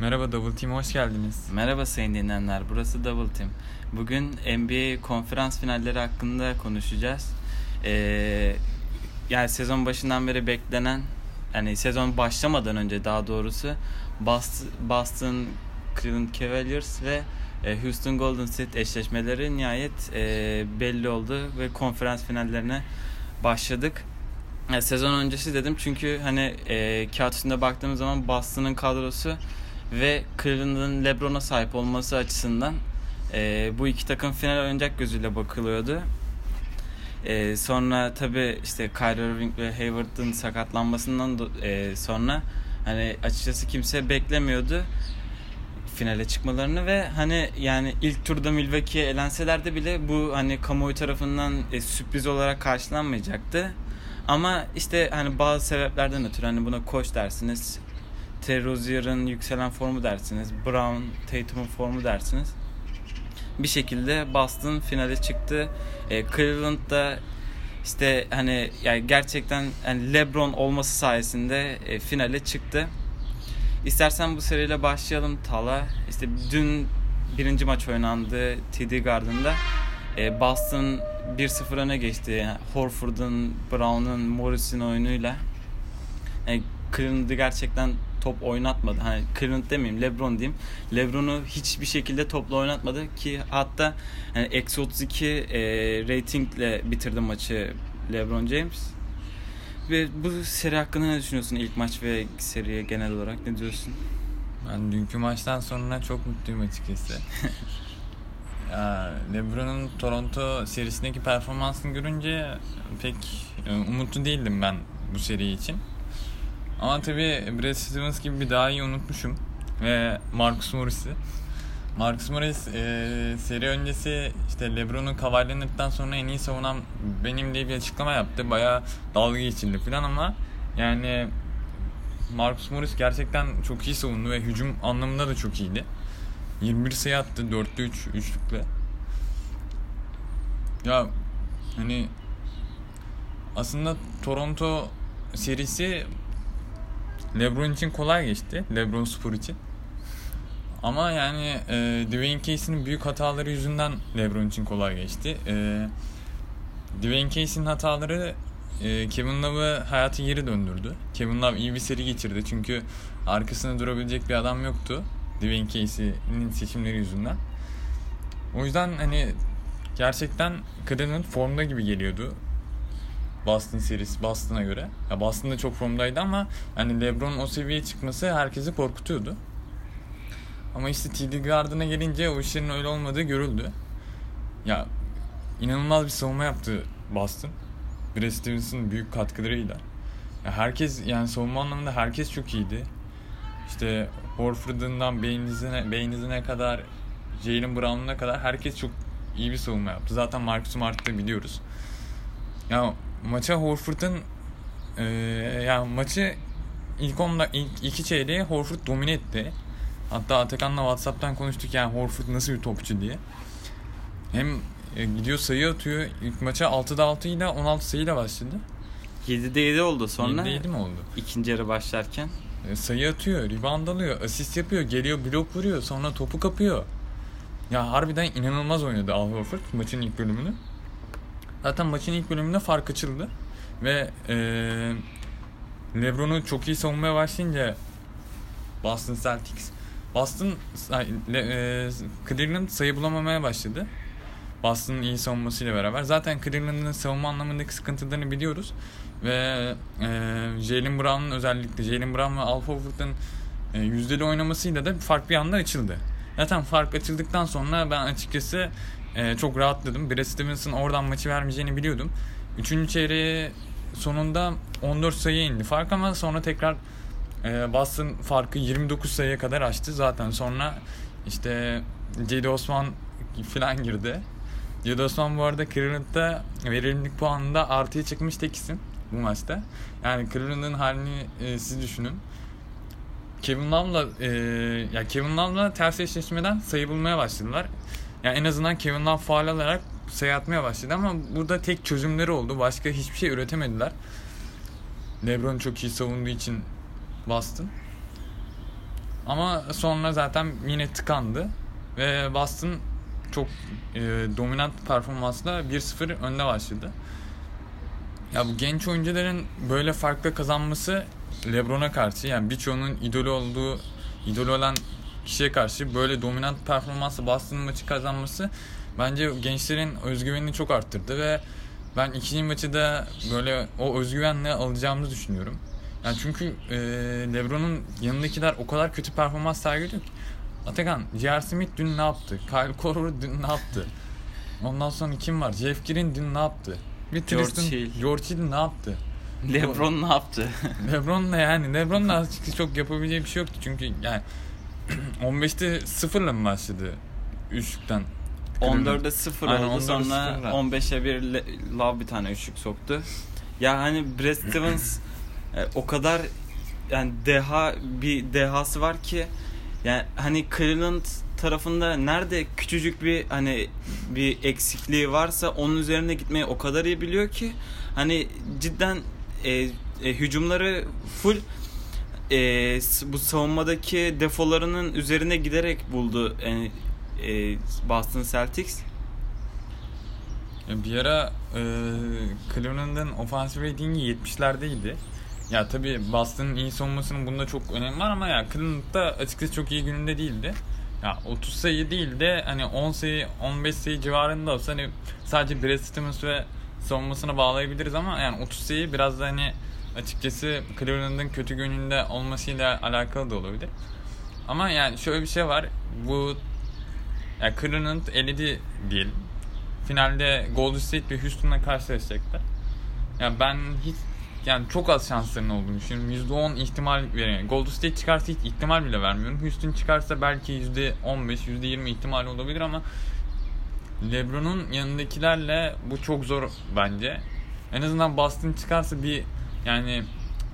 Merhaba Double Team hoş geldiniz. Merhaba sayın dinleyenler, burası Double Team. Bugün NBA konferans finalleri hakkında konuşacağız. Ee, yani sezon başından beri beklenen, yani sezon başlamadan önce daha doğrusu Boston, Cleveland Cavaliers ve e, Houston Golden State eşleşmeleri nihayet e, belli oldu ve konferans finallerine başladık. Sezon öncesi dedim çünkü hani e, kağıt üstünde baktığımız zaman Boston'ın kadrosu ve Cleveland'ın LeBron'a sahip olması açısından e, bu iki takım final oynayacak gözüyle bakılıyordu. E, sonra tabi işte Kyrie Irving ve Hayward'ın sakatlanmasından do- e, sonra hani açıkçası kimse beklemiyordu finale çıkmalarını ve hani yani ilk turda Milwaukee'ye elenseler bile bu hani kamuoyu tarafından e, sürpriz olarak karşılanmayacaktı. Ama işte hani bazı sebeplerden ötürü hani buna koç dersiniz, Terry yükselen formu dersiniz, Brown, Tatum'un formu dersiniz. Bir şekilde Boston finale çıktı. E, Cleveland da işte hani yani gerçekten yani LeBron olması sayesinde e, finale çıktı. İstersen bu seriyle başlayalım Tala. İşte dün birinci maç oynandı TD Garden'da. E, Boston 1-0 öne geçti. Yani Horford'un, Brown'un, Morris'in oyunuyla. Yani Cleveland'ı gerçekten top oynatmadı. Hani Cleveland demeyeyim, LeBron diyeyim. LeBron'u hiçbir şekilde topla oynatmadı ki hatta yani eksi 32 e, ratingle bitirdi maçı LeBron James. Ve bu seri hakkında ne düşünüyorsun ilk maç ve seriye genel olarak ne diyorsun? Ben dünkü maçtan sonra çok mutluyum açıkçası. LeBron'un Toronto serisindeki performansını görünce pek e, umutlu değildim ben bu seri için. Ama tabii Brad Stevens gibi bir daha iyi unutmuşum. Ve Marcus Morris'i. Marcus Morris e, seri öncesi işte LeBron'un Leonard'dan sonra en iyi savunan benim diye bir açıklama yaptı. Bayağı dalga geçildi falan ama yani Marcus Morris gerçekten çok iyi savundu ve hücum anlamında da çok iyiydi. 21 sayı attı 4'te 3 üçlükle. Ya hani aslında Toronto serisi LeBron için kolay geçti. LeBron Spor için. Ama yani e, Dwayne Casey'nin büyük hataları yüzünden LeBron için kolay geçti. E, Dwayne Casey'nin hataları e, Kevin Love'ı hayatı geri döndürdü. Kevin Love iyi bir seri geçirdi çünkü arkasında durabilecek bir adam yoktu. Dwayne Casey'nin seçimleri yüzünden. O yüzden hani gerçekten Cleveland formda gibi geliyordu. Boston serisi Boston'a göre. Ya Boston da çok formdaydı ama hani LeBron'un o seviyeye çıkması herkesi korkutuyordu. Ama işte TD Garden'a gelince o işlerin öyle olmadığı görüldü. Ya inanılmaz bir savunma yaptı Boston. Brad Stevens'ın büyük katkılarıyla. Ya herkes yani savunma anlamında herkes çok iyiydi. İşte Horford'undan Baines'ine, Baines'ine kadar Jalen Brown'una kadar herkes çok iyi bir savunma yaptı. Zaten Marcus Smart'ı biliyoruz. Ya maça Horford'un e, yani maçı ilk onda ilk iki çeyreği Horford domine etti. Hatta Atakan'la Whatsapp'tan konuştuk yani Horford nasıl bir topçu diye. Hem e, gidiyor sayı atıyor. İlk maça 6'da 6 ile 16 sayıyla başladı. 7'de 7 oldu sonra. 7'de 7 mi oldu? İkinci yarı başlarken. E, sayı atıyor, rebound alıyor, asist yapıyor, geliyor blok vuruyor, sonra topu kapıyor. Ya harbiden inanılmaz oynadı Al Horford maçın ilk bölümünü. Zaten maçın ilk bölümünde fark açıldı. Ve e, Lebron'u çok iyi savunmaya başlayınca Boston Celtics Boston e, Cleveland sayı bulamamaya başladı. Boston'ın iyi savunmasıyla beraber. Zaten Cleveland'ın savunma anlamındaki sıkıntılarını biliyoruz. Ve e, Jalen Brown'un özellikle Jalen Brown ve Al Horford'un e, yüzdeli oynamasıyla da fark bir anda açıldı. Zaten fark açıldıktan sonra ben açıkçası e, çok rahatladım. Brad Stevens'ın oradan maçı vermeyeceğini biliyordum. Üçüncü çeyreği sonunda 14 sayı indi fark ama sonra tekrar e, Boston farkı 29 sayıya kadar açtı. Zaten sonra işte Cedi Osman falan girdi. Cedi Osman bu arada Cleveland'da verimlilik puanında artıya çıkmış tek isim bu maçta. Yani Cleveland'ın halini e, siz düşünün. Kevin Love'la e, ya Kevin Love'la ters eşleşmeden sayı bulmaya başladılar. Yani en azından Kevin Love faal alarak sayı atmaya başladı ama burada tek çözümleri oldu. Başka hiçbir şey üretemediler. LeBron çok iyi savunduğu için Boston. Ama sonra zaten yine tıkandı ve Boston çok e, dominant performansla 1-0 önde başladı. Ya bu genç oyuncuların böyle farklı kazanması LeBron'a karşı yani birçoğunun idolü olduğu idolü olan kişiye karşı böyle dominant performansla Boston'ın maçı kazanması bence gençlerin özgüvenini çok arttırdı ve ben ikinci maçı da böyle o özgüvenle alacağımızı düşünüyorum. Yani çünkü e, LeBron'un yanındakiler o kadar kötü performans sergiliyor ki. Atakan, J.R. Smith dün ne yaptı? Kyle Korver dün ne yaptı? Ondan sonra kim var? Jeff Green dün ne yaptı? Bir George Tristan, Hill. George Hill ne yaptı? LeBron ne yaptı? LeBron'la yani LeBron'la açıkçası çok yapabileceği bir şey yoktu çünkü yani 15'te sıfırla mı başladı üçlükten? 14'e 0 Aynen, oldu 14'e sonra sıfırla. 15'e 1 Le- Love bir tane üçlük soktu. Ya hani Brad Stevens e, o kadar yani deha bir dehası var ki yani hani Cleveland tarafında nerede küçücük bir hani bir eksikliği varsa onun üzerine gitmeyi o kadar iyi biliyor ki hani cidden e, e, hücumları full e, bu savunmadaki defolarının üzerine giderek buldu yani, e, Boston Celtics. Bir ara e, Cleveland'ın ofansif ratingi 70'lerdeydi. Ya tabi Boston'ın iyi savunmasının bunda çok önemi var ama ya Cleveland'da açıkçası çok iyi gününde değildi. Ya 30 sayı değil de hani 10 sayı 15 sayı civarında olsa hani sadece Brad Stevens ve savunmasına bağlayabiliriz ama yani 30 sayı biraz da hani açıkçası Cleveland'ın kötü gününde olmasıyla alakalı da olabilir. Ama yani şöyle bir şey var. Bu ya Cleveland eledi diyelim. Finalde Golden State ve Houston'la karşılaşacaklar. Ya ben hiç yani çok az şanslarının olduğunu düşünüyorum. %10 ihtimal veriyorum. Golden State çıkarsa hiç ihtimal bile vermiyorum. Houston çıkarsa belki %15, %20 ihtimal olabilir ama LeBron'un yanındakilerle bu çok zor bence. En azından Boston çıkarsa bir yani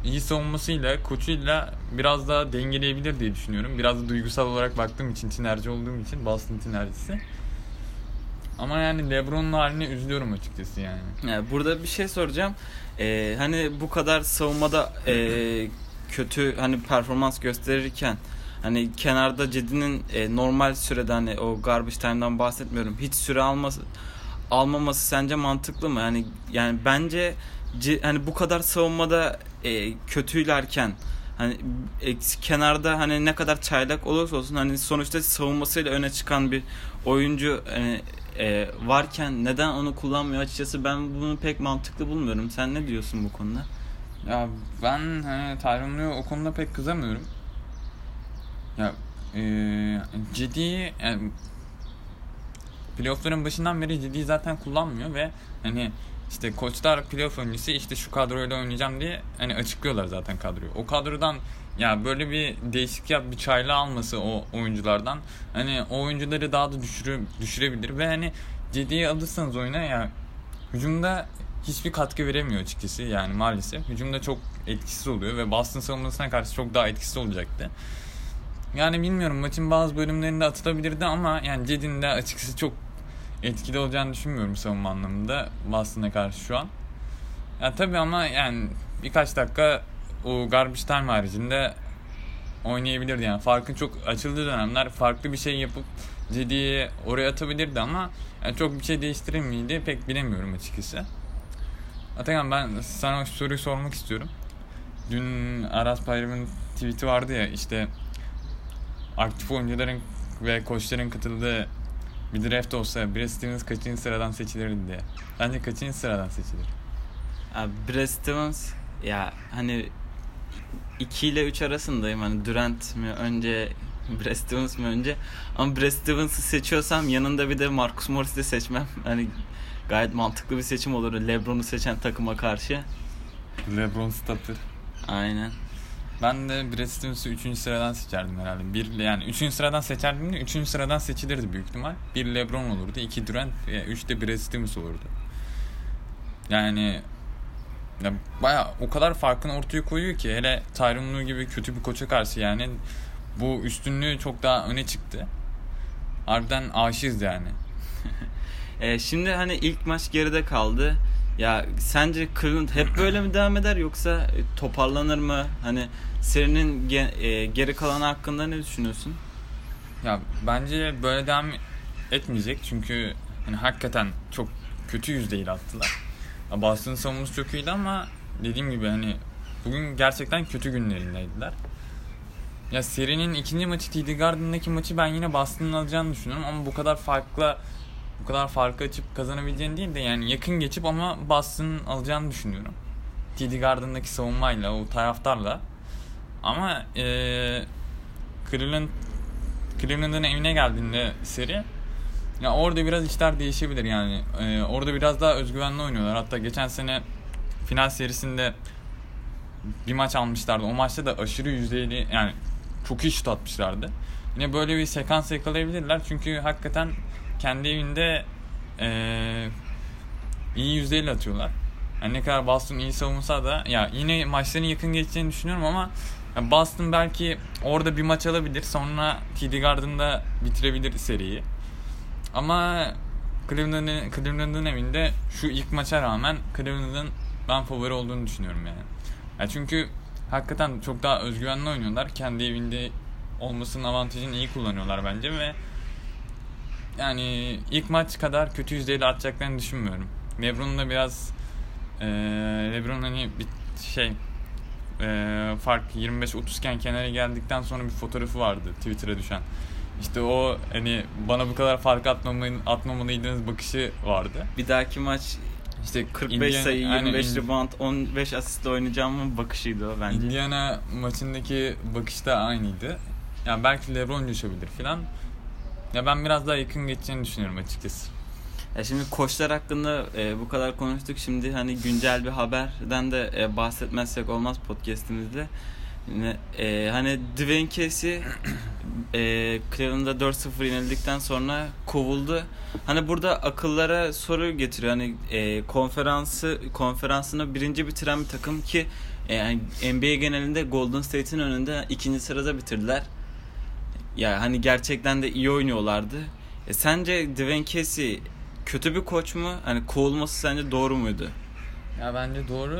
iyi savunmasıyla, koçuyla biraz daha dengeleyebilir diye düşünüyorum. Biraz da duygusal olarak baktığım için, tinerci olduğum için Boston tinercisi. Ama yani LeBron'un haline üzülüyorum açıkçası yani. Yani burada bir şey soracağım. Ee, hani bu kadar savunmada e, kötü hani performans gösterirken hani kenarda Cedi'nin e, normal sürede hani o garbage time'dan bahsetmiyorum. Hiç süre alması almaması sence mantıklı mı? Yani yani bence hani bu kadar savunmada e, kötülerken hani e, kenarda hani ne kadar çaylak olursa olsun hani sonuçta savunmasıyla öne çıkan bir oyuncu hani e, varken neden onu kullanmıyor açıkçası ben bunu pek mantıklı bulmuyorum. Sen ne diyorsun bu konuda? Ya ben hani Tyronn Lue'ya o konuda pek kızamıyorum. Ya e, ciddi yani playoff'ların başından beri ciddi zaten kullanmıyor ve hani işte koçlar playoff öncesi işte şu kadroyla oynayacağım diye hani açıklıyorlar zaten kadroyu. O kadrodan ya böyle bir değişik yap bir çayla alması o oyunculardan hani o oyuncuları daha da düşürü, düşürebilir ve hani ciddiye alırsanız oyuna ya hücumda hiçbir katkı veremiyor açıkçası yani maalesef. Hücumda çok etkisiz oluyor ve Boston savunmasına karşı çok daha etkisiz olacaktı. Yani bilmiyorum maçın bazı bölümlerinde atılabilirdi ama yani Cedi'nin de açıkçası çok etkili olacağını düşünmüyorum savunma anlamında Boston'a karşı şu an. Ya tabii ama yani birkaç dakika o garbage time haricinde oynayabilirdi yani. Farkın çok açıldığı dönemler farklı bir şey yapıp Cedi'yi oraya atabilirdi ama yani çok bir şey değiştirir miydi pek bilemiyorum açıkçası. Atakan ben sana şu soruyu sormak istiyorum. Dün Aras Bayram'ın tweet'i vardı ya işte aktif oyuncuların ve koçların katıldığı bir draft olsa Brad Stevens kaçıncı sıradan seçilirdi diye. Bence kaçıncı sıradan seçilir? Abi Brad Stevens ya hani 2 ile 3 arasındayım. Hani Durant mi önce Brad Stevens mi önce? Ama Brad Stevens'ı seçiyorsam yanında bir de Marcus Morris'i de seçmem. Hani gayet mantıklı bir seçim olur. LeBron'u seçen takıma karşı. LeBron statür. Aynen. Ben de Brad Stevens'ı 3. sıradan seçerdim herhalde. Bir yani 3. sıradan seçerdim de 3. sıradan seçilirdi büyük ihtimal. Bir LeBron olurdu, 2 Durant ve 3 de Brad Stevens olurdu. Yani ya baya o kadar farkını ortaya koyuyor ki hele Tyronn Lue gibi kötü bir koça karşı yani bu üstünlüğü çok daha öne çıktı. Harbiden aşığız yani. E, şimdi hani ilk maç geride kaldı. Ya sence Cleveland hep böyle mi devam eder yoksa e, toparlanır mı? Hani serinin ge- e, geri kalanı hakkında ne düşünüyorsun? Ya bence böyle devam etmeyecek çünkü hani hakikaten çok kötü yüzdeyle attılar. Boston savunması çok iyiydi ama dediğim gibi hani bugün gerçekten kötü günlerindeydiler. Ya serinin ikinci maçı TD Garden'daki maçı ben yine Boston'ın alacağını düşünüyorum ama bu kadar farklı bu kadar farkı açıp kazanabileceğini değil de yani yakın geçip ama Boston'ın alacağını düşünüyorum. TD Garden'daki savunmayla, o taraftarla. Ama eee Cleveland Cleveland'ın evine geldiğinde seri ya orada biraz işler değişebilir yani. Ee, orada biraz daha özgüvenli oynuyorlar. Hatta geçen sene final serisinde bir maç almışlardı. O maçta da aşırı yüzdeyli yani çok iyi şut atmışlardı. Yine böyle bir sekans yakalayabilirler. Çünkü hakikaten kendi evinde ee, iyi yüzdeyle atıyorlar. Yani ne kadar Boston iyi savunsa da ya yine maçların yakın geçeceğini düşünüyorum ama Boston belki orada bir maç alabilir. Sonra TD Garden'da bitirebilir seriyi. Ama Cleveland'ın Cleveland'ın evinde şu ilk maça rağmen Cleveland'ın ben favori olduğunu düşünüyorum yani. ya çünkü hakikaten çok daha özgüvenli oynuyorlar. Kendi evinde olmasının avantajını iyi kullanıyorlar bence ve yani ilk maç kadar kötü yüzdeyle atacaklarını düşünmüyorum. LeBron'la biraz e, LeBron hani bir şey e, fark 25-30 iken kenara geldikten sonra bir fotoğrafı vardı Twitter'a düşen. İşte o hani bana bu kadar fark atmamayı, atmamalıydınız bakışı vardı. Bir dahaki maç İşte 45 Indiana- sayı, aynen, 25 Indi- rebound, 15 asistle oynayacağımın bakışıydı o bence. Indiana maçındaki bakış da aynıydı. Yani belki LeBron düşebilir filan. Ya ben biraz daha yakın geçeceğini düşünüyorum açıkçası. Ya şimdi koçlar hakkında e, bu kadar konuştuk. Şimdi hani güncel bir haberden de e, bahsetmezsek olmaz podcast'imizde. Yine, e, hani Dwayne Casey e, Cleveland'da 4-0 yenildikten sonra kovuldu. Hani burada akıllara soru getiriyor. Hani e, konferansı konferansını birinci bitiren bir takım ki e, yani NBA genelinde Golden State'in önünde ikinci sırada bitirdiler. Ya hani gerçekten de iyi oynuyorlardı. E, sence Dwayne Casey kötü bir koç mu? Hani kovulması sence doğru muydu? Ya bence doğru.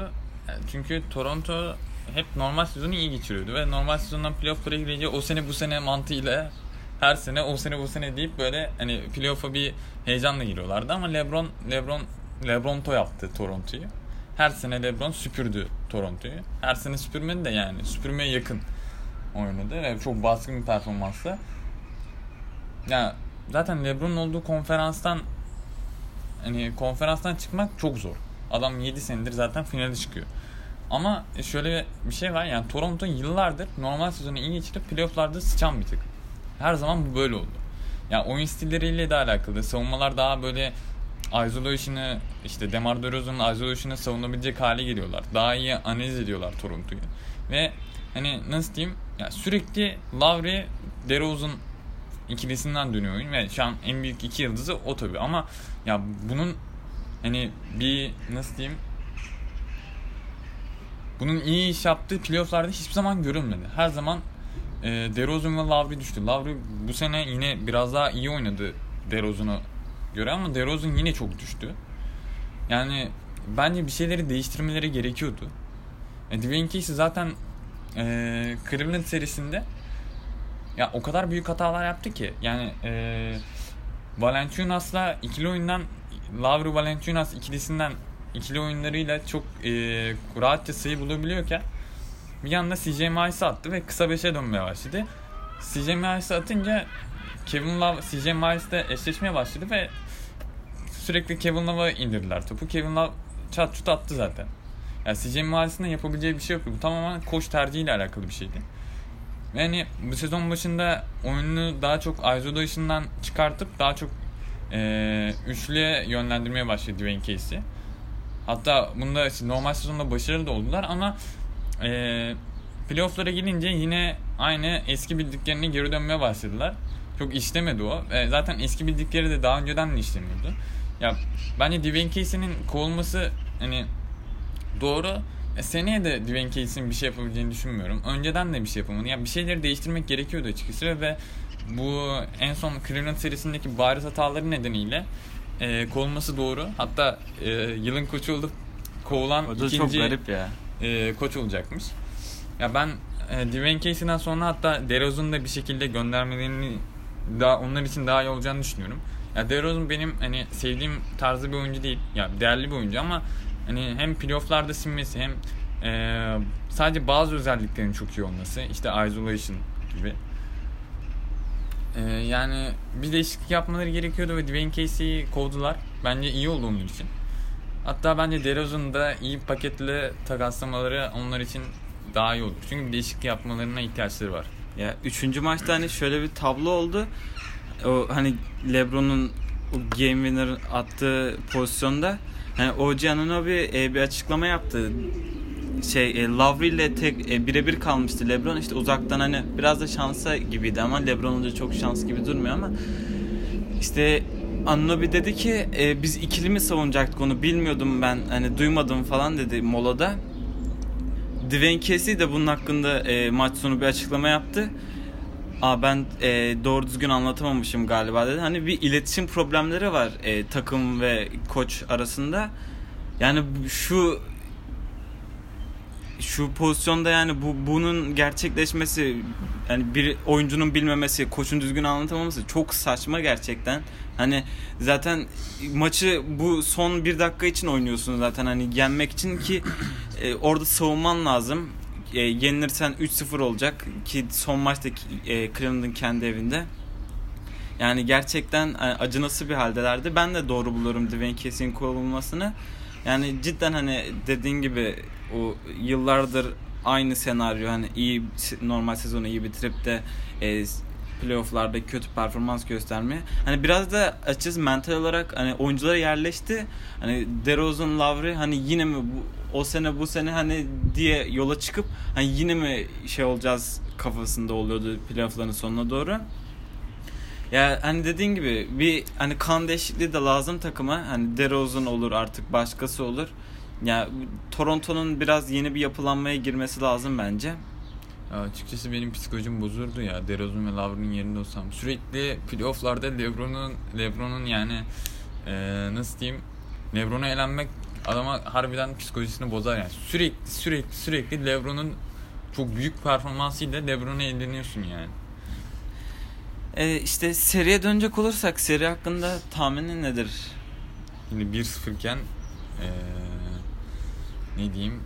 Yani Çünkü Toronto hep normal sezonu iyi geçiriyordu ve normal sezondan playoff'lara girince o sene bu sene mantığıyla her sene o sene bu sene deyip böyle hani playoff'a bir heyecanla giriyorlardı ama LeBron LeBron LeBronto yaptı Toronto'yu. Her sene LeBron süpürdü Toronto'yu. Her sene süpürmedi de yani süpürmeye yakın oynadı ve çok baskın bir performansla. Ya zaten LeBron'un olduğu konferanstan hani konferanstan çıkmak çok zor. Adam 7 senedir zaten finale çıkıyor. Ama şöyle bir şey var yani Toronto yıllardır normal sezonu iyi geçirip playofflarda sıçan bir takım. Her zaman bu böyle oldu. Yani oyun stilleriyle de alakalı. Savunmalar daha böyle isolation'ı işte DeMar DeRozan'ın isolation'ı savunabilecek hale geliyorlar. Daha iyi analiz ediyorlar Toronto'yu. Ve hani nasıl diyeyim ya sürekli Lowry DeRozan ikilisinden dönüyor oyun ve şu an en büyük iki yıldızı o tabii ama ya bunun hani bir nasıl diyeyim bunun iyi iş yaptığı playofflarda hiçbir zaman görülmedi. Her zaman e, DeRozan ve Lowry düştü. Lowry bu sene yine biraz daha iyi oynadı DeRozan'a göre ama DeRozan yine çok düştü. Yani bence bir şeyleri değiştirmeleri gerekiyordu. E, Dwayne Casey zaten e, Cleveland serisinde ya o kadar büyük hatalar yaptı ki yani e, Valanciunas'la ikili oyundan Lavru Valanciunas ikilisinden ikili oyunlarıyla çok e, rahatça sayı bulabiliyorken bir anda CJ Miles'ı attı ve kısa beşe dönmeye başladı. CJ Miles'ı atınca Kevin Love CJ Miles'la eşleşmeye başladı ve sürekli Kevin Love'a indirdiler topu. Kevin Love çat çut attı zaten. Yani CJ da yapabileceği bir şey yoktu. Bu tamamen koç tercihiyle alakalı bir şeydi. Ve hani bu sezon başında oyununu daha çok isolation'dan çıkartıp daha çok e, üçlüye yönlendirmeye başladı Dwayne Casey. Hatta bunda işte normal sezonda başarılı da oldular ama e, playoff'lara gelince yine aynı eski bildiklerine geri dönmeye başladılar. Çok işlemedi o. E, zaten eski bildikleri de daha önceden de işlemiyordu. Ya bence Dwayne Casey'nin kovulması hani doğru. E, seneye de Dwayne Casey'nin bir şey yapabileceğini düşünmüyorum. Önceden de bir şey yapamadı. Yani bir şeyleri değiştirmek gerekiyordu açıkçası ve bu en son Cleveland serisindeki bariz hataları nedeniyle e, kovulması doğru. Hatta e, yılın koçu olup kovulan O da ikinci çok garip ya. e, koç olacakmış. Ya ben e, Dwayne Casey'den sonra hatta DeRozan'ı da bir şekilde göndermelerini daha onlar için daha iyi olacağını düşünüyorum. Ya DeRozan benim hani sevdiğim tarzı bir oyuncu değil. Ya değerli bir oyuncu ama hani hem playoff'larda sinmesi hem e, sadece bazı özelliklerinin çok iyi olması. işte isolation gibi. E, yani bir değişiklik yapmaları gerekiyordu ve Dwayne Casey'i kovdular. Bence iyi oldu onun için. Hatta bence DeRozan'ı da iyi paketle takaslamaları onlar için daha iyi olur. Çünkü bir değişiklik yapmalarına ihtiyaçları var. Ya üçüncü maçta hani şöyle bir tablo oldu. O hani LeBron'un o game winner attığı pozisyonda hani OG Anunoby e, bir açıklama yaptı. Şey e, Lowry ile tek e, birebir kalmıştı LeBron işte uzaktan hani biraz da şansa gibiydi ama LeBron olunca çok şans gibi durmuyor ama işte Anunoby dedi ki e, biz ikili mi savunacaktık onu bilmiyordum ben hani duymadım falan dedi molada. Dwayne Casey de bunun hakkında e, maç sonu bir açıklama yaptı. Aa ben e, doğru düzgün anlatamamışım galiba dedi. Hani bir iletişim problemleri var e, takım ve koç arasında. Yani şu şu pozisyonda yani bu bunun gerçekleşmesi yani bir oyuncunun bilmemesi, koçun düzgün anlatamaması çok saçma gerçekten. Hani zaten maçı bu son bir dakika için oynuyorsun zaten hani yenmek için ki e, orada savunman lazım. E, yenilirsen 3-0 olacak ki son maçta e, Cleveland'ın kendi evinde. Yani gerçekten e, acınası bir haldelerdi. Ben de doğru buluyorum Dwayne Casey'in kovulmasını. Yani cidden hani dediğin gibi o yıllardır aynı senaryo hani iyi normal sezonu iyi bitirip de e, playofflarda kötü performans göstermeye. Hani biraz da açıkçası mental olarak hani oyunculara yerleşti. Hani DeRozan, Lowry hani yine mi bu, o sene bu sene hani diye yola çıkıp hani yine mi şey olacağız kafasında oluyordu playoffların sonuna doğru. Ya hani dediğin gibi bir hani kan değişikliği de lazım takıma. Hani DeRozan olur artık başkası olur. Ya Toronto'nun biraz yeni bir yapılanmaya girmesi lazım bence. Ya açıkçası benim psikolojim bozuldu ya. DeRozan ve Lavrin'in yerinde olsam. Sürekli playoff'larda LeBron'un LeBron'un yani eee, nasıl diyeyim LeBron'a elenmek adama harbiden psikolojisini bozar yani. Sürekli sürekli sürekli LeBron'un çok büyük performansıyla LeBron'a eleniyorsun yani. Ee, işte seriye dönecek olursak seri hakkında tahminin nedir? Şimdi 1-0 iken eee, ne diyeyim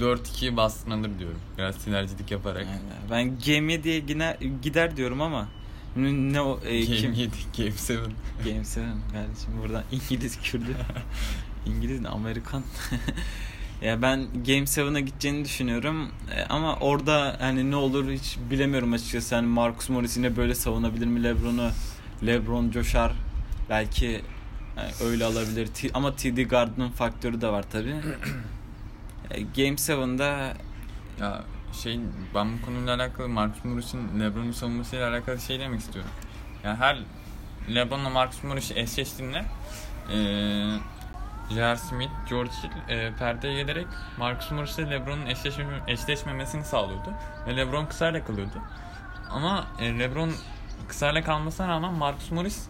4-2 Boston alır diyorum. Biraz sinerjilik yaparak. Yani ben Game 7'ye gider, gider diyorum ama ne, ne o e, Game kim? 7, Game 7. Game 7 kardeşim buradan İngiliz Kürdü. İngiliz de Amerikan. ya ben Game 7'a gideceğini düşünüyorum. E, ama orada hani ne olur hiç bilemiyorum açıkçası. Hani Marcus Morris yine böyle savunabilir mi LeBron'u? LeBron coşar. Belki yani öyle alabilir. T- ama TD Garden'ın faktörü de var tabi. Game 7'da Ya şey ben bu konuyla alakalı Marcus Morris'in LeBron'u savunmasıyla alakalı şey demek istiyorum. Yani her LeBron'la Marcus Morris eşleştiğinde eee. Smith, George Hill e, perdeye gelerek Marcus Morris ile LeBron'un eşleşme, eşleşmemesini sağlıyordu. Ve LeBron kısayla kalıyordu. Ama e, LeBron kısayla kalmasına rağmen Marcus Morris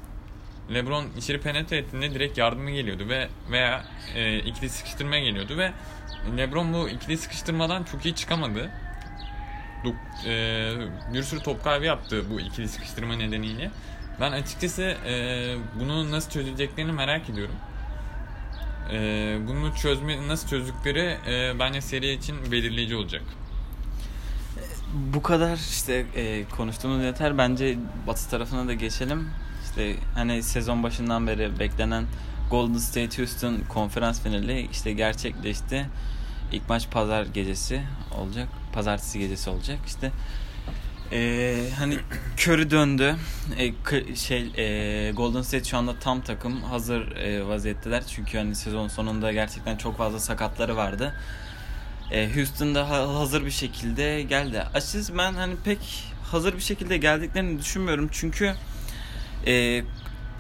LeBron içeri penetre ettiğinde direkt yardımı geliyordu ve veya e, ikili sıkıştırmaya geliyordu ve LeBron bu ikili sıkıştırmadan çok iyi çıkamadı. E, bir sürü top kaybı yaptı bu ikili sıkıştırma nedeniyle. Ben açıkçası e, bunu nasıl çözeceklerini merak ediyorum. E, bunu çözme nasıl çözdükleri e, bence seri için belirleyici olacak. bu kadar işte e, konuştuğumuz yeter. Bence Batı tarafına da geçelim. İşte hani sezon başından beri beklenen Golden State Houston konferans finali işte gerçekleşti. İlk maç pazar gecesi olacak. Pazartesi gecesi olacak. İşte e, hani Curry döndü. E, şey e, Golden State şu anda tam takım hazır e, vaziyetteler. Çünkü hani sezon sonunda gerçekten çok fazla sakatları vardı. E, Houston'da ha- hazır bir şekilde geldi. Açıkçası ben hani pek hazır bir şekilde geldiklerini düşünmüyorum. Çünkü e,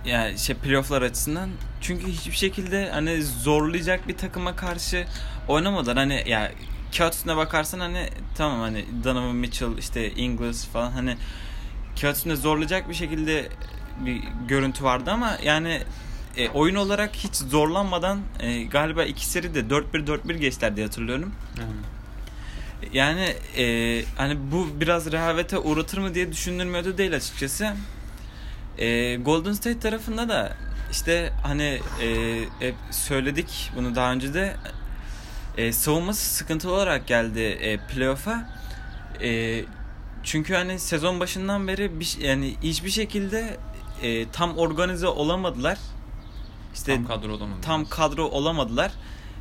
yani şey playofflar açısından çünkü hiçbir şekilde hani zorlayacak bir takıma karşı oynamadılar. Hani ya kağıt üstüne bakarsan hani tamam hani Donovan Mitchell işte Ingles falan hani kağıt üstünde zorlayacak bir şekilde bir görüntü vardı ama yani e, oyun olarak hiç zorlanmadan e, galiba iki seri de 4-1-4-1 geçtiler diye hatırlıyorum. Yani e, hani bu biraz rehavete uğratır mı diye düşünülmüyordu değil açıkçası. E, Golden State tarafında da işte hani e, hep söyledik bunu daha önce de e, savunması sıkıntılı olarak geldi e, playoff'a. E, çünkü hani sezon başından beri bir, yani hiçbir şekilde e, tam organize olamadılar. İşte tam kadro olamadılar. Tam kadro olamadılar.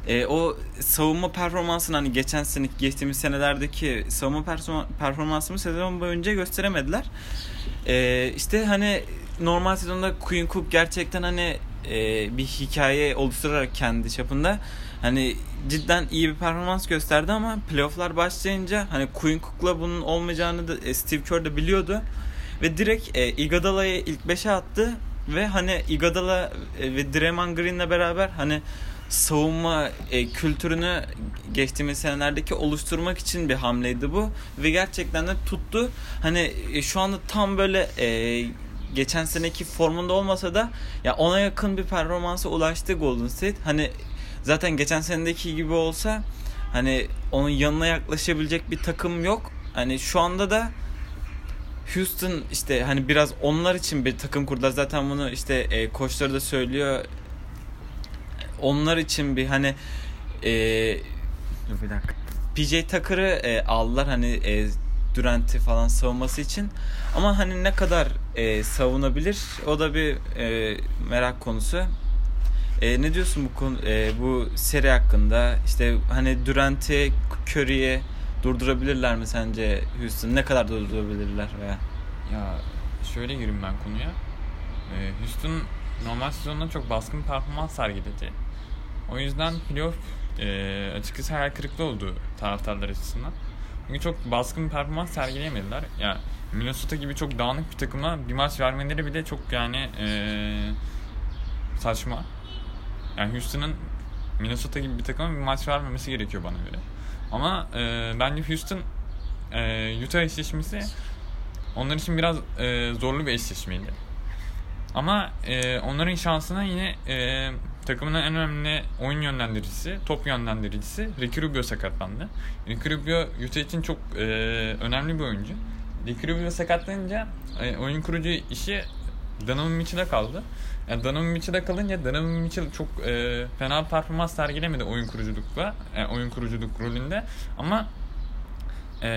E, o savunma performansını hani geçen sene geçtiğimiz senelerdeki savunma performansını sezon boyunca gösteremediler. E, işte hani normal sezonda Queen Cook gerçekten hani e, bir hikaye oluşturarak kendi çapında hani cidden iyi bir performans gösterdi ama playofflar başlayınca hani Queen Cook'la bunun olmayacağını da e, Steve Kerr de biliyordu. Ve direkt e, Iguodala'yı ilk 5'e attı ve hani Iguodala e, ve Draymond Green'le beraber hani savunma e, kültürünü geçtiğimiz senelerdeki oluşturmak için bir hamleydi bu ve gerçekten de tuttu. Hani e, şu anda tam böyle e, geçen seneki formunda olmasa da ya ona yakın bir performansa ulaştı Golden State. Hani zaten geçen senedeki gibi olsa hani onun yanına yaklaşabilecek bir takım yok. Hani şu anda da Houston işte hani biraz onlar için bir takım kurdular. Zaten bunu işte e, koçları da söylüyor. Onlar için bir hani e, bir dakika. PJ Tucker'ı e, aldılar hani e, Durant'i falan savunması için. Ama hani ne kadar e, savunabilir o da bir e, merak konusu. E, ne diyorsun bu konu e, bu seri hakkında? İşte hani Durant'i, Curry'i durdurabilirler mi sence Houston? Ne kadar durdurabilirler veya? Ya şöyle gireyim ben konuya. E, Houston normal sezonda çok baskın performans sergiledi. O yüzden playoff e, açıkçası hayal kırıklığı oldu taraftarlar açısından. Çünkü çok baskın bir performans sergileyemediler. Yani Minnesota gibi çok dağınık bir takıma bir maç vermeleri bile çok yani ee, saçma. Yani Houston'ın Minnesota gibi bir takıma bir maç vermemesi gerekiyor bana göre. Ama e, bence Houston e, Utah eşleşmesi onlar için biraz e, zorlu bir eşleşmeydi. Ama e, onların şansına yine e, takımın en önemli oyun yönlendiricisi, top yönlendiricisi Ricky Rubio sakatlandı. Ricky Rubio Utah için çok e, önemli bir oyuncu. Ricky Rubio sakatlanınca e, oyun kurucu işi Donovan Mitchell'e kaldı. Yani Donovan Mitchell'e kalınca Donovan Mitchell çok e, fena performans sergilemedi oyun kuruculukla, e, oyun kuruculuk rolünde. Ama e,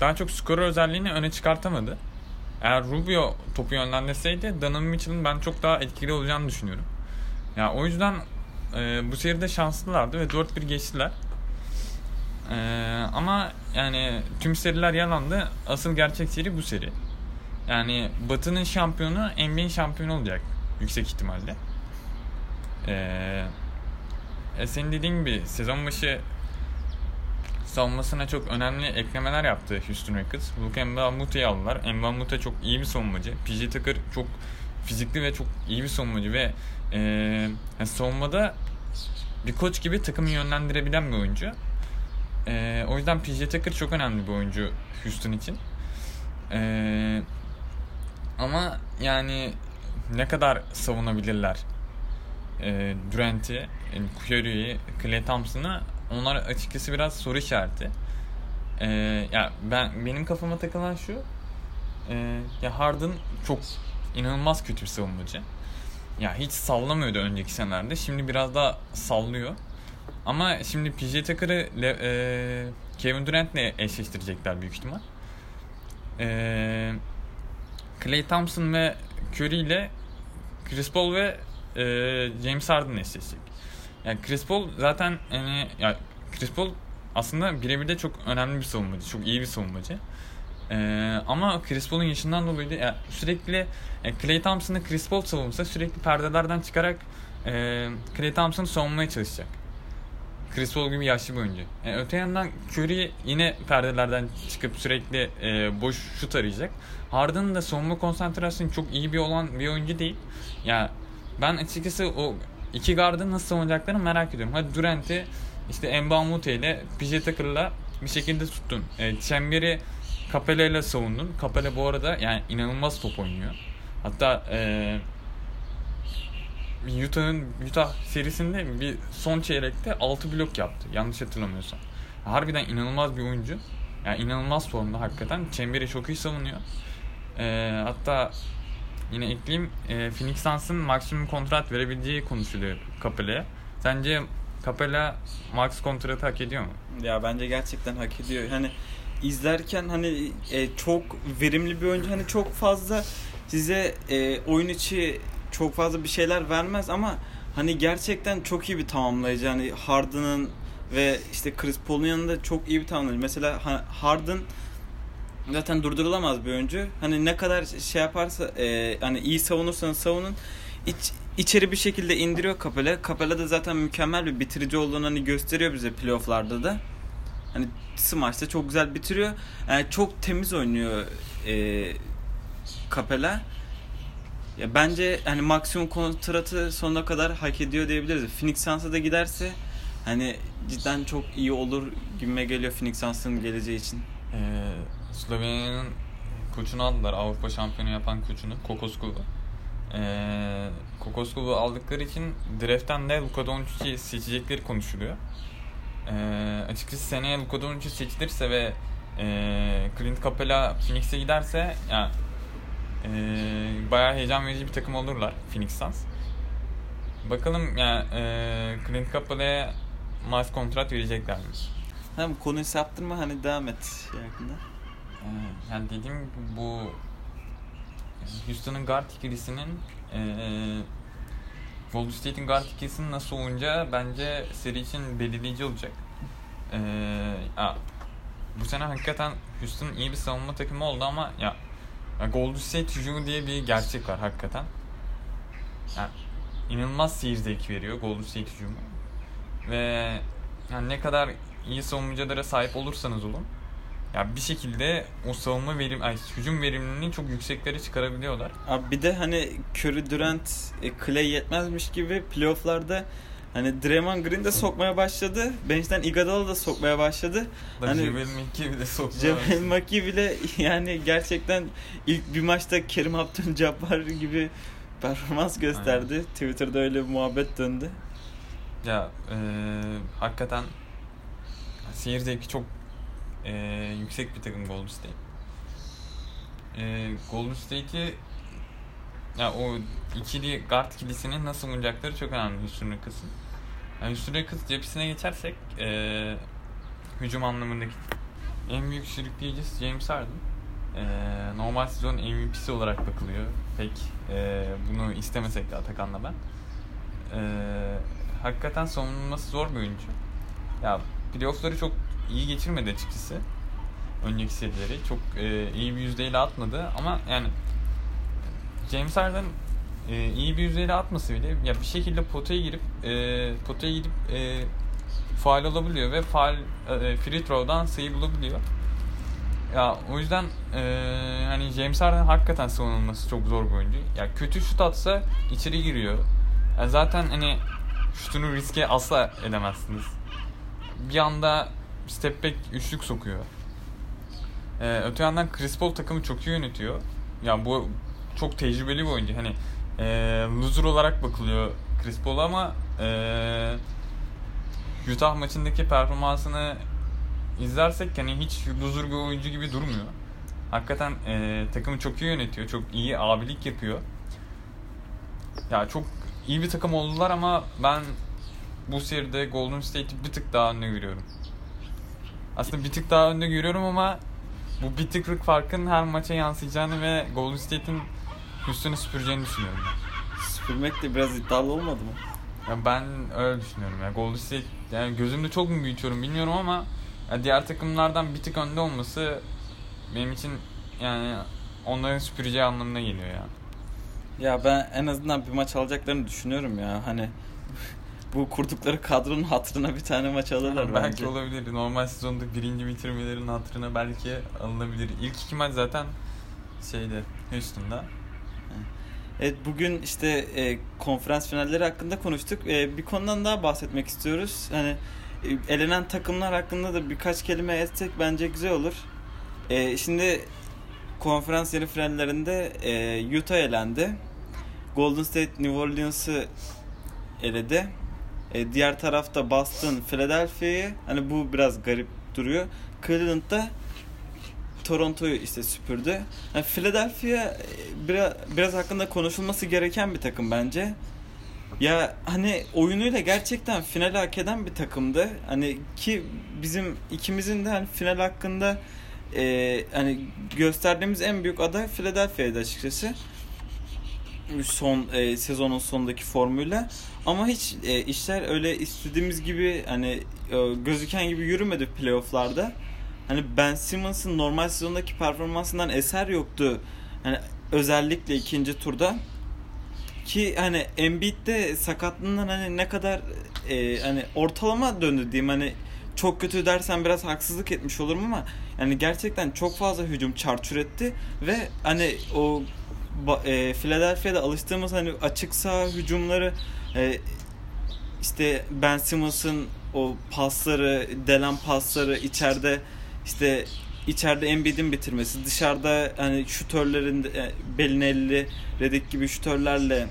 daha çok skoru özelliğini öne çıkartamadı. Eğer Rubio topu yönlendirseydi Donovan Mitchell'ın ben çok daha etkili olacağını düşünüyorum. Ya o yüzden e, bu seride şanslılardı ve 4-1 geçtiler. E, ama yani tüm seriler yalandı. Asıl gerçek seri bu seri. Yani Batı'nın şampiyonu NBA'in şampiyonu olacak yüksek ihtimalle. Ee, senin dediğin gibi sezon başı savunmasına çok önemli eklemeler yaptı Houston Rockets. Luke Mbamuta'yı aldılar. Mbamuta çok iyi bir savunmacı. PJ Tucker çok fizikli ve çok iyi bir savunmacı ve e, yani savunmada bir koç gibi takımı yönlendirebilen bir oyuncu. E, o yüzden PJ Tucker çok önemli bir oyuncu Houston için. E, ama yani ne kadar savunabilirler e, Durant'i, Curry'i, Clay Thompson'ı onlar açıkçası biraz soru işareti. E, ya ben benim kafama takılan şu e, ya Harden çok inanılmaz kötü bir savunmacı. Ya hiç sallamıyordu önceki senelerde. Şimdi biraz daha sallıyor. Ama şimdi PJ Tucker'ı e, Kevin Durant'le eşleştirecekler büyük ihtimal. E, Clay Thompson ve Curry ile Chris Paul ve e, James Harden eşleşecek. Yani Chris Paul zaten yani ya Chris Paul aslında birebir de çok önemli bir savunmacı. Çok iyi bir savunmacı. Ee, ama Chris Paul'un yaşından dolayı yani sürekli yani Clay Thompson'ı Chris Paul savunsa sürekli perdelerden çıkarak e, Clay Thompson'ı savunmaya çalışacak. Chris Paul gibi yaşlı bir oyuncu. Yani öte yandan Curry yine perdelerden çıkıp sürekli e, boş şut arayacak. Harden'ın da savunma konsantrasyonu çok iyi bir olan bir oyuncu değil. Ya yani ben açıkçası o iki gardı nasıl savunacaklarını merak ediyorum. Hadi Durant'i işte Mbamute ile PJ Tucker'la bir şekilde tuttun. E, Çemberi Capella ile savundun. Capella bu arada yani inanılmaz top oynuyor. Hatta e, Utah'ın Utah serisinde bir son çeyrekte 6 blok yaptı. Yanlış hatırlamıyorsam. Harbiden inanılmaz bir oyuncu. Yani inanılmaz formda hakikaten. Çemberi çok iyi savunuyor. E, hatta yine ekleyeyim. E, Phoenix Suns'ın maksimum kontrat verebileceği konuşuluyor Capella'ya. Sence Capella max kontratı hak ediyor mu? Ya bence gerçekten hak ediyor. Hani izlerken hani e, çok verimli bir oyuncu. Hani çok fazla size e, oyun içi çok fazla bir şeyler vermez ama hani gerçekten çok iyi bir tamamlayıcı. Hani Harden'ın ve işte Chris Paul'un yanında çok iyi bir tamamlayıcı. Mesela Harden zaten durdurulamaz bir oyuncu. Hani ne kadar şey yaparsa e, hani iyi savunursanız savunun iç, içeri bir şekilde indiriyor Capela. Capela da zaten mükemmel bir bitirici olduğunu hani gösteriyor bize playofflarda da. Hani smaçta çok güzel bitiriyor. Yani çok temiz oynuyor e, Capela. Ya bence hani maksimum kontratı sonuna kadar hak ediyor diyebiliriz. Phoenix Suns'a da giderse hani cidden çok iyi olur gibime geliyor Phoenix Suns'ın geleceği için. Ee, Slovenya'nın koçunu aldılar. Avrupa şampiyonu yapan koçunu. Kokoskov'u. Ee, Kokoskov'u aldıkları için draft'ten de Luka Doncic'i seçecekleri konuşuluyor. Ee, açıkçası seneye Luka Doncic seçilirse ve e, Clint Capela Phoenix'e giderse yani e, bayağı heyecan verici bir takım olurlar Phoenix Suns. Bakalım yani e, Clint Capela'ya max kontrat verecekler mi? Tamam konuyu saptırma hani devam et şey hakkında. Ee, yani dediğim bu Houston'ın guard ikilisinin e, Golden State'in guard ikilisinin nasıl olunca bence seri için belirleyici olacak. E, ya, bu sene hakikaten Houston iyi bir savunma takımı oldu ama ya, ya Golden State hücumu diye bir gerçek var hakikaten. Yani, inanılmaz seyir zevki veriyor Golden State hücumu. Ve yani ne kadar iyi savunmacılara sahip olursanız olun ya bir şekilde o savunma verim, ay, hücum verimliliğini çok yükseklere çıkarabiliyorlar. Abi bir de hani Curry, Durant, e, Clay yetmezmiş gibi playofflarda hani Draymond Green de sokmaya başladı. Bench'ten Iguodala da sokmaya başladı. Da hani Javel McGee bile sokmaya Javel McGee bile yani gerçekten ilk bir maçta Kerim Abdul-Jabbar gibi performans gösterdi. Aynen. Twitter'da öyle bir muhabbet döndü. Ya e, hakikaten seyir zevki çok e, yüksek bir takım Golden State. E, Golden State'i ya o ikili guard ikilisinin nasıl oynayacakları çok önemli Houston Rockets'ın. Yani Houston Rockets cephesine geçersek e, hücum anlamındaki en büyük sürükleyicisi James Harden. E, normal sezon MVP'si olarak bakılıyor. Pek e, bunu istemesek de Atakan'la ben. E, hakikaten savunulması zor bir oyuncu. Ya playoff'ları çok iyi geçirmedi açıkçası. Önceki serileri. Çok e, iyi bir yüzdeyle atmadı ama yani James Harden e, iyi bir yüzdeyle atması bile ya bir şekilde potaya girip e, potaya gidip e, faal olabiliyor ve faal e, free throw'dan sayı bulabiliyor. Ya o yüzden e, hani James Harden hakikaten savunulması çok zor bir oyuncu. Ya kötü şut atsa içeri giriyor. Ya zaten hani şutunu riske asla edemezsiniz. Bir anda step back üçlük sokuyor. Ee, öte yandan Chris Paul takımı çok iyi yönetiyor. Ya yani bu çok tecrübeli bir oyuncu. Hani e, loser olarak bakılıyor Chris Paul ama e, Utah maçındaki performansını izlersek hani hiç loser bir oyuncu gibi durmuyor. Hakikaten e, takımı çok iyi yönetiyor. Çok iyi abilik yapıyor. Ya çok iyi bir takım oldular ama ben bu seride Golden State'i bir tık daha önde görüyorum. Aslında bir tık daha önde görüyorum ama bu bir tıklık farkın her maça yansıyacağını ve Golden State'in üstünü süpüreceğini düşünüyorum. Süpürmek de biraz iddialı olmadı mı? Ya ben öyle düşünüyorum. Ya Golden State yani gözümde çok mu büyütüyorum bilmiyorum ama diğer takımlardan bir tık önde olması benim için yani onların süpüreceği anlamına geliyor ya. Ya ben en azından bir maç alacaklarını düşünüyorum ya. Hani bu kurdukları kadronun hatırına bir tane maç alırlar yani belki. Belki olabilir. Normal sezonda birinci bitirmelerin hatırına belki alınabilir. İlk iki maç zaten şeyde Houston'da. Evet bugün işte e, konferans finalleri hakkında konuştuk. E, bir konudan daha bahsetmek istiyoruz. Hani e, elenen takımlar hakkında da birkaç kelime etsek bence güzel olur. E, şimdi konferans yarı finallerinde e, Utah elendi. Golden State New Orleans'ı eledi. E, diğer tarafta Boston Philadelphia'yı hani bu biraz garip duruyor. Cleveland'da Toronto'yu işte süpürdü. Yani Philadelphia e, biraz, biraz hakkında konuşulması gereken bir takım bence. Ya hani oyunuyla gerçekten final hak eden bir takımdı. Hani ki bizim ikimizin de hani final hakkında e, hani gösterdiğimiz en büyük aday Philadelphia'ydı açıkçası. Son e, sezonun sonundaki formuyla. Ama hiç e, işler öyle istediğimiz gibi hani e, gözüken gibi yürümedi playofflarda. Hani Ben Simmons'ın normal sezondaki performansından eser yoktu. Hani özellikle ikinci turda ki hani Embiid'de sakatlığından hani ne kadar e, hani ortalama döndü diyeyim hani çok kötü dersen biraz haksızlık etmiş olurum ama yani gerçekten çok fazla hücum çarçur etti ve hani o e, Philadelphia'da alıştığımız hani açık saha hücumları e, işte Ben Simmons'ın o pasları, delen pasları içeride işte içeride Embiid'in bitirmesi, dışarıda hani şutörlerin e, Belinelli, Redick gibi şutörlerle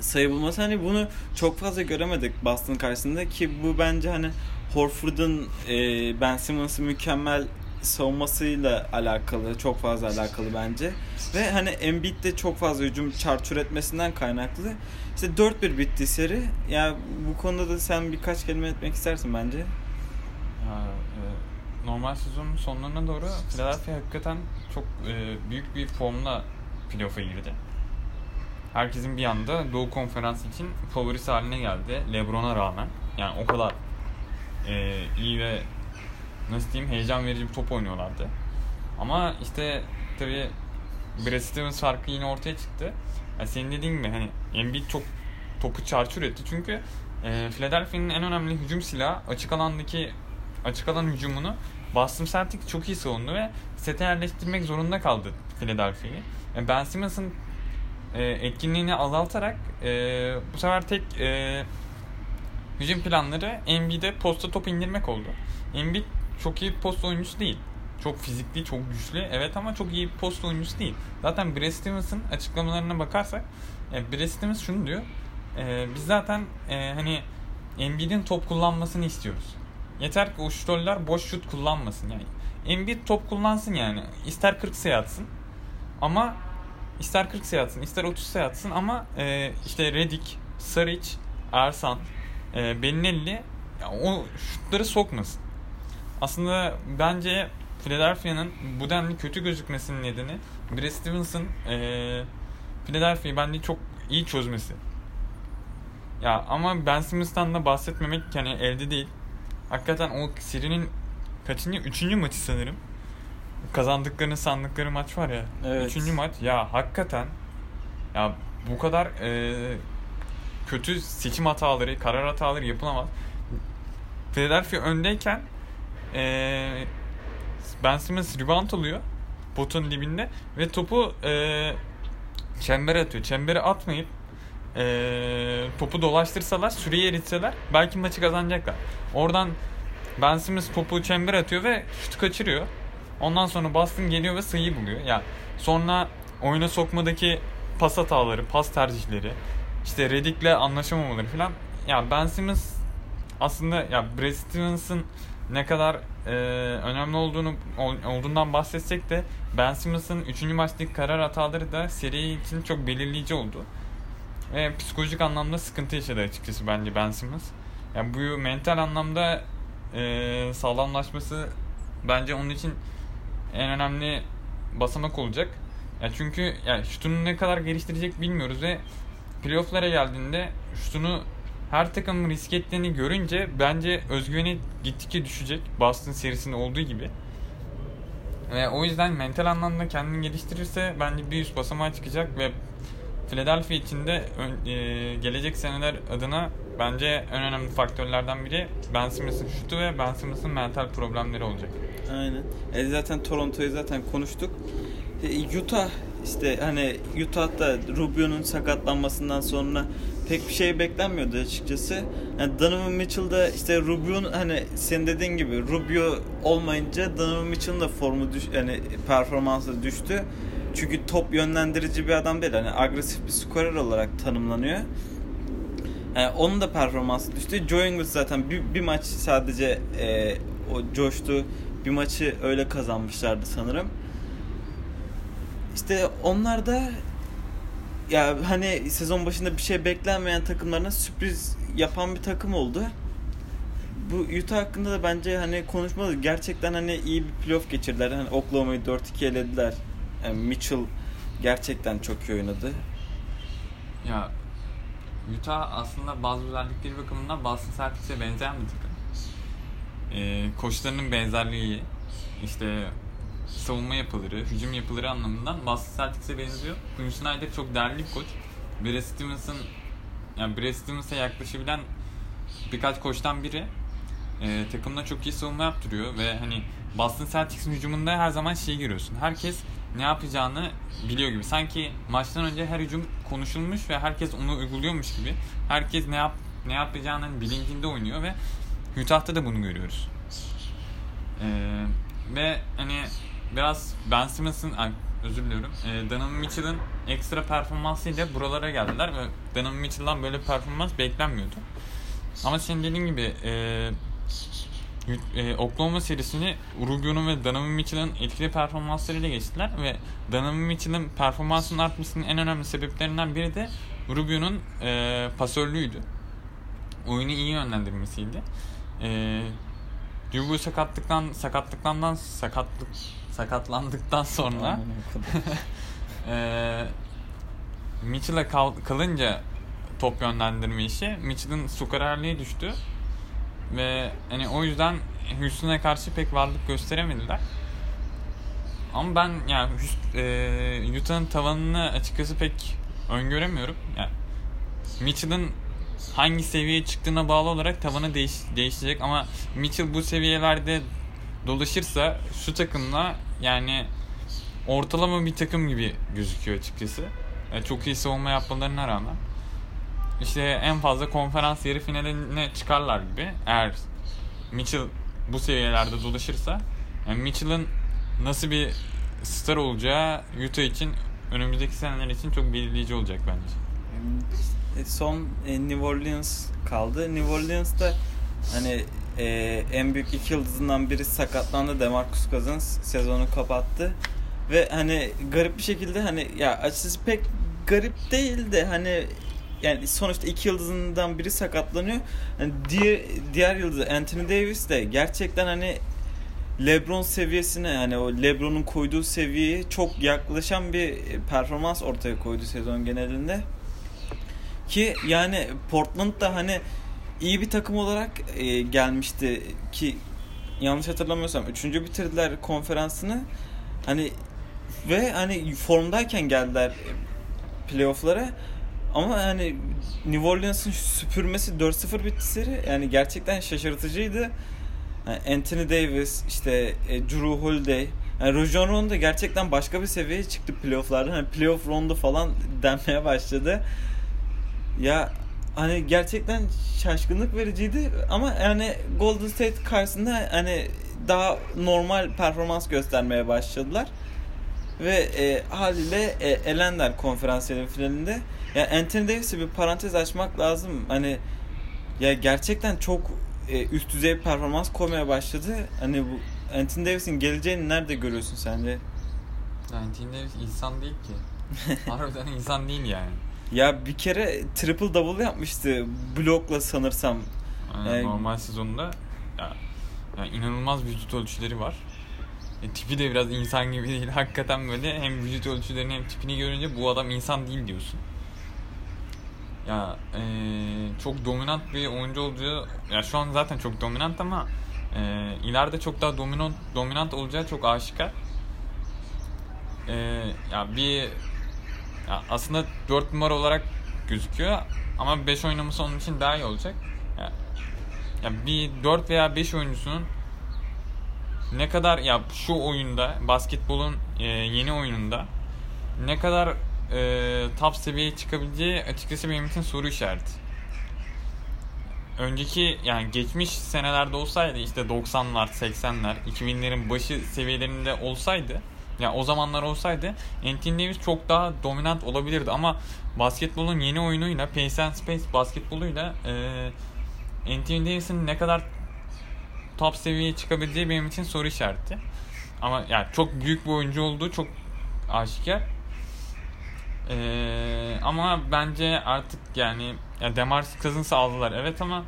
sayı bulması hani bunu çok fazla göremedik Boston karşısında ki bu bence hani Horford'un e, Ben Simmons'ı mükemmel savunmasıyla alakalı, çok fazla alakalı bence. Ve hani Embiid de çok fazla hücum çarçur etmesinden kaynaklı. İşte 4-1 bitti seri. Ya yani bu konuda da sen birkaç kelime etmek istersin bence. Ya, e, normal sezonun sonlarına doğru Philadelphia hakikaten çok e, büyük bir formla playoff'a girdi. Herkesin bir anda Doğu Konferansı için favorisi haline geldi. LeBron'a rağmen. Yani o kadar e, iyi ve nasıl diyeyim heyecan verici bir top oynuyorlardı. Ama işte tabi Brad Stevens farkı yine ortaya çıktı. Yani senin dediğin gibi hani Embiid çok topu çarçur etti. Çünkü e, Philadelphia'nın en önemli hücum silahı açık alandaki açık alan hücumunu Boston Celtics çok iyi savundu ve sete yerleştirmek zorunda kaldı Philadelphia'yı. Yani ben Simmons'ın e, etkinliğini azaltarak e, bu sefer tek e, hücum planları Embiid'e posta top indirmek oldu. Embiid çok iyi bir post oyuncusu değil. Çok fizikli, çok güçlü evet ama çok iyi bir post oyuncusu değil. Zaten Brad Stevens'ın açıklamalarına bakarsak e, Brad Stevens şunu diyor. E, biz zaten e, hani Embiid'in top kullanmasını istiyoruz. Yeter ki şutörler boş şut kullanmasın yani. Embiid top kullansın yani. İster 40 sayı atsın ama ister 40 sayı atsın, ister 30 sayı atsın ama e, işte Redick, Saric, Ersan, e, Belinelli o şutları sokmasın. Aslında bence Philadelphia'nın bu denli kötü gözükmesinin nedeni Brad Stevens'ın e, Philadelphia'yı bence çok iyi çözmesi. Ya ama Ben Simmons'tan da bahsetmemek yani elde değil. Hakikaten o serinin kaçıncı? Üçüncü maçı sanırım. Kazandıklarını sandıkları maç var ya. Evet. Üçüncü maç. Ya hakikaten ya bu kadar e, kötü seçim hataları, karar hataları yapılamaz. Philadelphia öndeyken e, Ben Simmons rebound alıyor potun dibinde ve topu e, çembere atıyor. Çembere atmayıp e, topu dolaştırsalar, süreyi eritseler belki maçı kazanacaklar. Oradan Ben Simmons topu çembere atıyor ve şutu kaçırıyor. Ondan sonra Boston geliyor ve sayıyı buluyor. Ya yani sonra oyuna sokmadaki pas hataları, pas tercihleri, işte Redick'le anlaşamamaları falan. Ya Ben Simmons aslında ya Brad Stevens'ın ne kadar e, önemli olduğunu olduğundan bahsetsek de Ben Simmons'ın 3. maçtaki karar hataları da seri için çok belirleyici oldu. Ve psikolojik anlamda sıkıntı yaşadı açıkçası bence Ben Simmons. Yani bu mental anlamda e, sağlamlaşması bence onun için en önemli basamak olacak. Ya çünkü yani şutunu ne kadar geliştirecek bilmiyoruz ve playoff'lara geldiğinde şutunu her takımın risk ettiğini görünce bence özgüveni gittikçe düşecek. Boston serisinde olduğu gibi. Ve o yüzden mental anlamda kendini geliştirirse bence bir üst basamağa çıkacak ve Philadelphia için de e, gelecek seneler adına bence en önemli faktörlerden biri Ben Simmons'ın şutu ve Ben Simmons'ın mental problemleri olacak. Aynen. E zaten Toronto'yu zaten konuştuk. E, Utah işte hani Utah'da Rubio'nun sakatlanmasından sonra pek bir şey beklenmiyordu açıkçası. Yani Donovan Mitchell'da işte Rubio'nun hani senin dediğin gibi Rubio olmayınca Donovan Mitchell'ın da formu düş yani performansı düştü. Çünkü top yönlendirici bir adam değil. Hani agresif bir skorer olarak tanımlanıyor. Yani onun da performansı düştü. Joe Ingles zaten bir, bir maç sadece e, o coştu. Bir maçı öyle kazanmışlardı sanırım. İşte onlar da ya hani sezon başında bir şey beklenmeyen takımlarına sürpriz yapan bir takım oldu. Bu Utah hakkında da bence hani konuşmalı. Gerçekten hani iyi bir playoff geçirdiler. Hani Oklahoma'yı 4-2 elediler. Yani Mitchell gerçekten çok iyi oynadı. Ya Utah aslında bazı özellikleri bakımından Boston Celtics'e benzeyen bir takım. Ee, koçlarının benzerliği, işte savunma yapıları, hücum yapıları anlamından Boston Celtics'e benziyor. Quinn Snyder çok değerli bir koç. Brad Stevens'ın yani Brad Stevens'a yaklaşabilen birkaç koçtan biri e, takımda çok iyi savunma yaptırıyor ve hani Boston Celtics'in hücumunda her zaman şey görüyorsun. Herkes ne yapacağını biliyor gibi. Sanki maçtan önce her hücum konuşulmuş ve herkes onu uyguluyormuş gibi. Herkes ne yap ne yapacağının bilincinde oynuyor ve Utah'ta da bunu görüyoruz. Ee, ve hani biraz Ben Simmons'ın özür diliyorum. E, Donovan Mitchell'ın ekstra performansıyla buralara geldiler ve Donovan Mitchell'dan böyle performans beklenmiyordu. Ama senin dediğin gibi e, e, Oklahoma serisini Rubio'nun ve Donovan Mitchell'ın etkili performanslarıyla geçtiler ve Donovan Mitchell'ın performansının artmasının en önemli sebeplerinden biri de Rubio'nun e, pasörlüğüydü. Oyunu iyi yönlendirmesiydi. E, Rubio sakatlıktan sakatlıktan sakatlık sakatlandıktan sonra e, Mitchell'a kal, kalınca top yönlendirme işi Mitchell'ın skorerliği düştü ve hani o yüzden Houston'a karşı pek varlık gösteremediler. Ama ben yani e, Utah'ın tavanını açıkçası pek öngöremiyorum. Yani Mitchell'ın hangi seviyeye çıktığına bağlı olarak tavanı değiş, değişecek ama Mitchell bu seviyelerde dolaşırsa şu takımla yani ortalama bir takım gibi gözüküyor açıkçası. Yani çok iyi savunma yapmalarına rağmen. İşte en fazla konferans yarı finaline çıkarlar gibi. Eğer Mitchell bu seviyelerde dolaşırsa yani Mitchell'ın nasıl bir star olacağı Utah için önümüzdeki seneler için çok belirleyici olacak bence. E, son e, New Orleans kaldı. New Orleans'ta hani e, en büyük iki yıldızından biri sakatlandı. Demarcus Cousins sezonu kapattı. Ve hani garip bir şekilde hani ya açıkçası pek garip değil de hani yani sonuçta iki yıldızından biri sakatlanıyor. Yani diğer diğer yıldız Anthony Davis de gerçekten hani LeBron seviyesine yani o LeBron'un koyduğu seviyeye çok yaklaşan bir performans ortaya koydu sezon genelinde. Ki yani Portland da hani iyi bir takım olarak e, gelmişti ki yanlış hatırlamıyorsam üçüncü bitirdiler konferansını. Hani ve hani formdayken geldiler playoff'lara. Ama yani New Orleans'ın süpürmesi 4-0 bitti seri. Yani gerçekten şaşırtıcıydı. Yani Anthony Davis, işte e, Drew Holiday, yani Rajon Rondo gerçekten başka bir seviyeye çıktı playoff'larda. Hani playoff Rondo falan denmeye başladı. Ya hani gerçekten şaşkınlık vericiydi ama yani Golden State karşısında hani daha normal performans göstermeye başladılar. Ve e, haliyle e, elenler konferans finalinde. Ya yani Anthony Davis'e bir parantez açmak lazım. Hani ya gerçekten çok e, üst düzey performans koymaya başladı. Hani bu Anthony Davis'in geleceğini nerede görüyorsun sence? Anthony Davis insan değil ki. Harbiden insan değil yani. Ya bir kere triple double yapmıştı blokla sanırsam. Aynen, ee, normal sezonunda ya, yani inanılmaz vücut ölçüleri var. E, tipi de biraz insan gibi değil. Hakikaten böyle hem vücut ölçülerini hem tipini görünce bu adam insan değil diyorsun. Ya e, çok dominant bir oyuncu olacağı ya şu an zaten çok dominant ama e, ileride çok daha dominant dominant olacağı çok aşikar. E, ya bir ya aslında 4 numara olarak gözüküyor ama 5 oynaması onun için daha iyi olacak. Ya, ya bir 4 veya 5 oyuncusunun ne kadar ya şu oyunda basketbolun e, yeni oyununda ne kadar e, top seviyeye çıkabileceği açıkçası benim için soru işareti. Önceki yani geçmiş senelerde olsaydı işte 90'lar, 80'ler, 2000'lerin başı seviyelerinde olsaydı yani o zamanlar olsaydı Anthony Davis çok daha dominant olabilirdi ama basketbolun yeni oyunuyla Pace and Space basketboluyla e, Anthony Davis'in ne kadar top seviyeye çıkabileceği benim için soru işareti. Ama yani çok büyük bir oyuncu olduğu çok aşikar. Ee, ama bence artık yani ya Demarcus Cousins'ı aldılar evet ama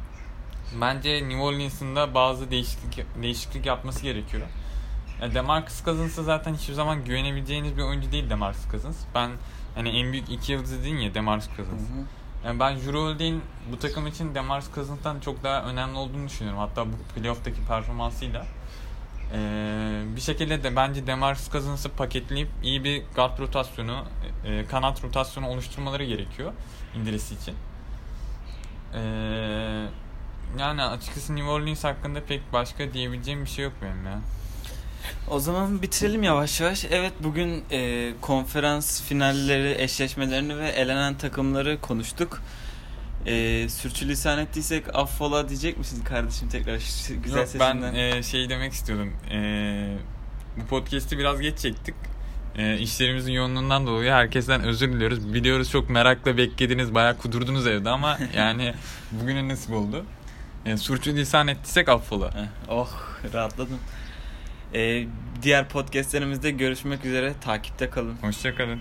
bence New Orleans'ın da bazı değişiklik değişiklik yapması gerekiyor. Demarcus Cousins'a zaten hiçbir zaman güvenebileceğiniz bir oyuncu değil Demarcus Cousins. Ben hani en büyük iki yıldız dedin ya Demarcus Cousins. Hı hı. Yani ben Holiday'in bu takım için Demarcus Cousins'tan çok daha önemli olduğunu düşünüyorum. Hatta bu playoff'taki performansıyla. Ee, bir şekilde de bence Demarcus Cousins'ı paketleyip iyi bir guard rotasyonu, e, kanat rotasyonu oluşturmaları gerekiyor indirisi için. Ee, yani açıkçası New Orleans hakkında pek başka diyebileceğim bir şey yok benim ya. O zaman bitirelim yavaş yavaş. Evet bugün e, konferans finalleri, eşleşmelerini ve elenen takımları konuştuk. E, sürçülisan ettiysek affola diyecek misin kardeşim tekrar güzel Yok, ben sesinden? e, şey demek istiyordum. E, bu podcast'i biraz geç çektik. E, işlerimizin yoğunluğundan dolayı herkesten özür diliyoruz. Biliyoruz çok merakla beklediniz, bayağı kudurdunuz evde ama yani bugüne nasip oldu. E, sürçülisan ettiysek affola. Heh, oh rahatladım. E, diğer podcastlerimizde görüşmek üzere. Takipte kalın. Hoşçakalın.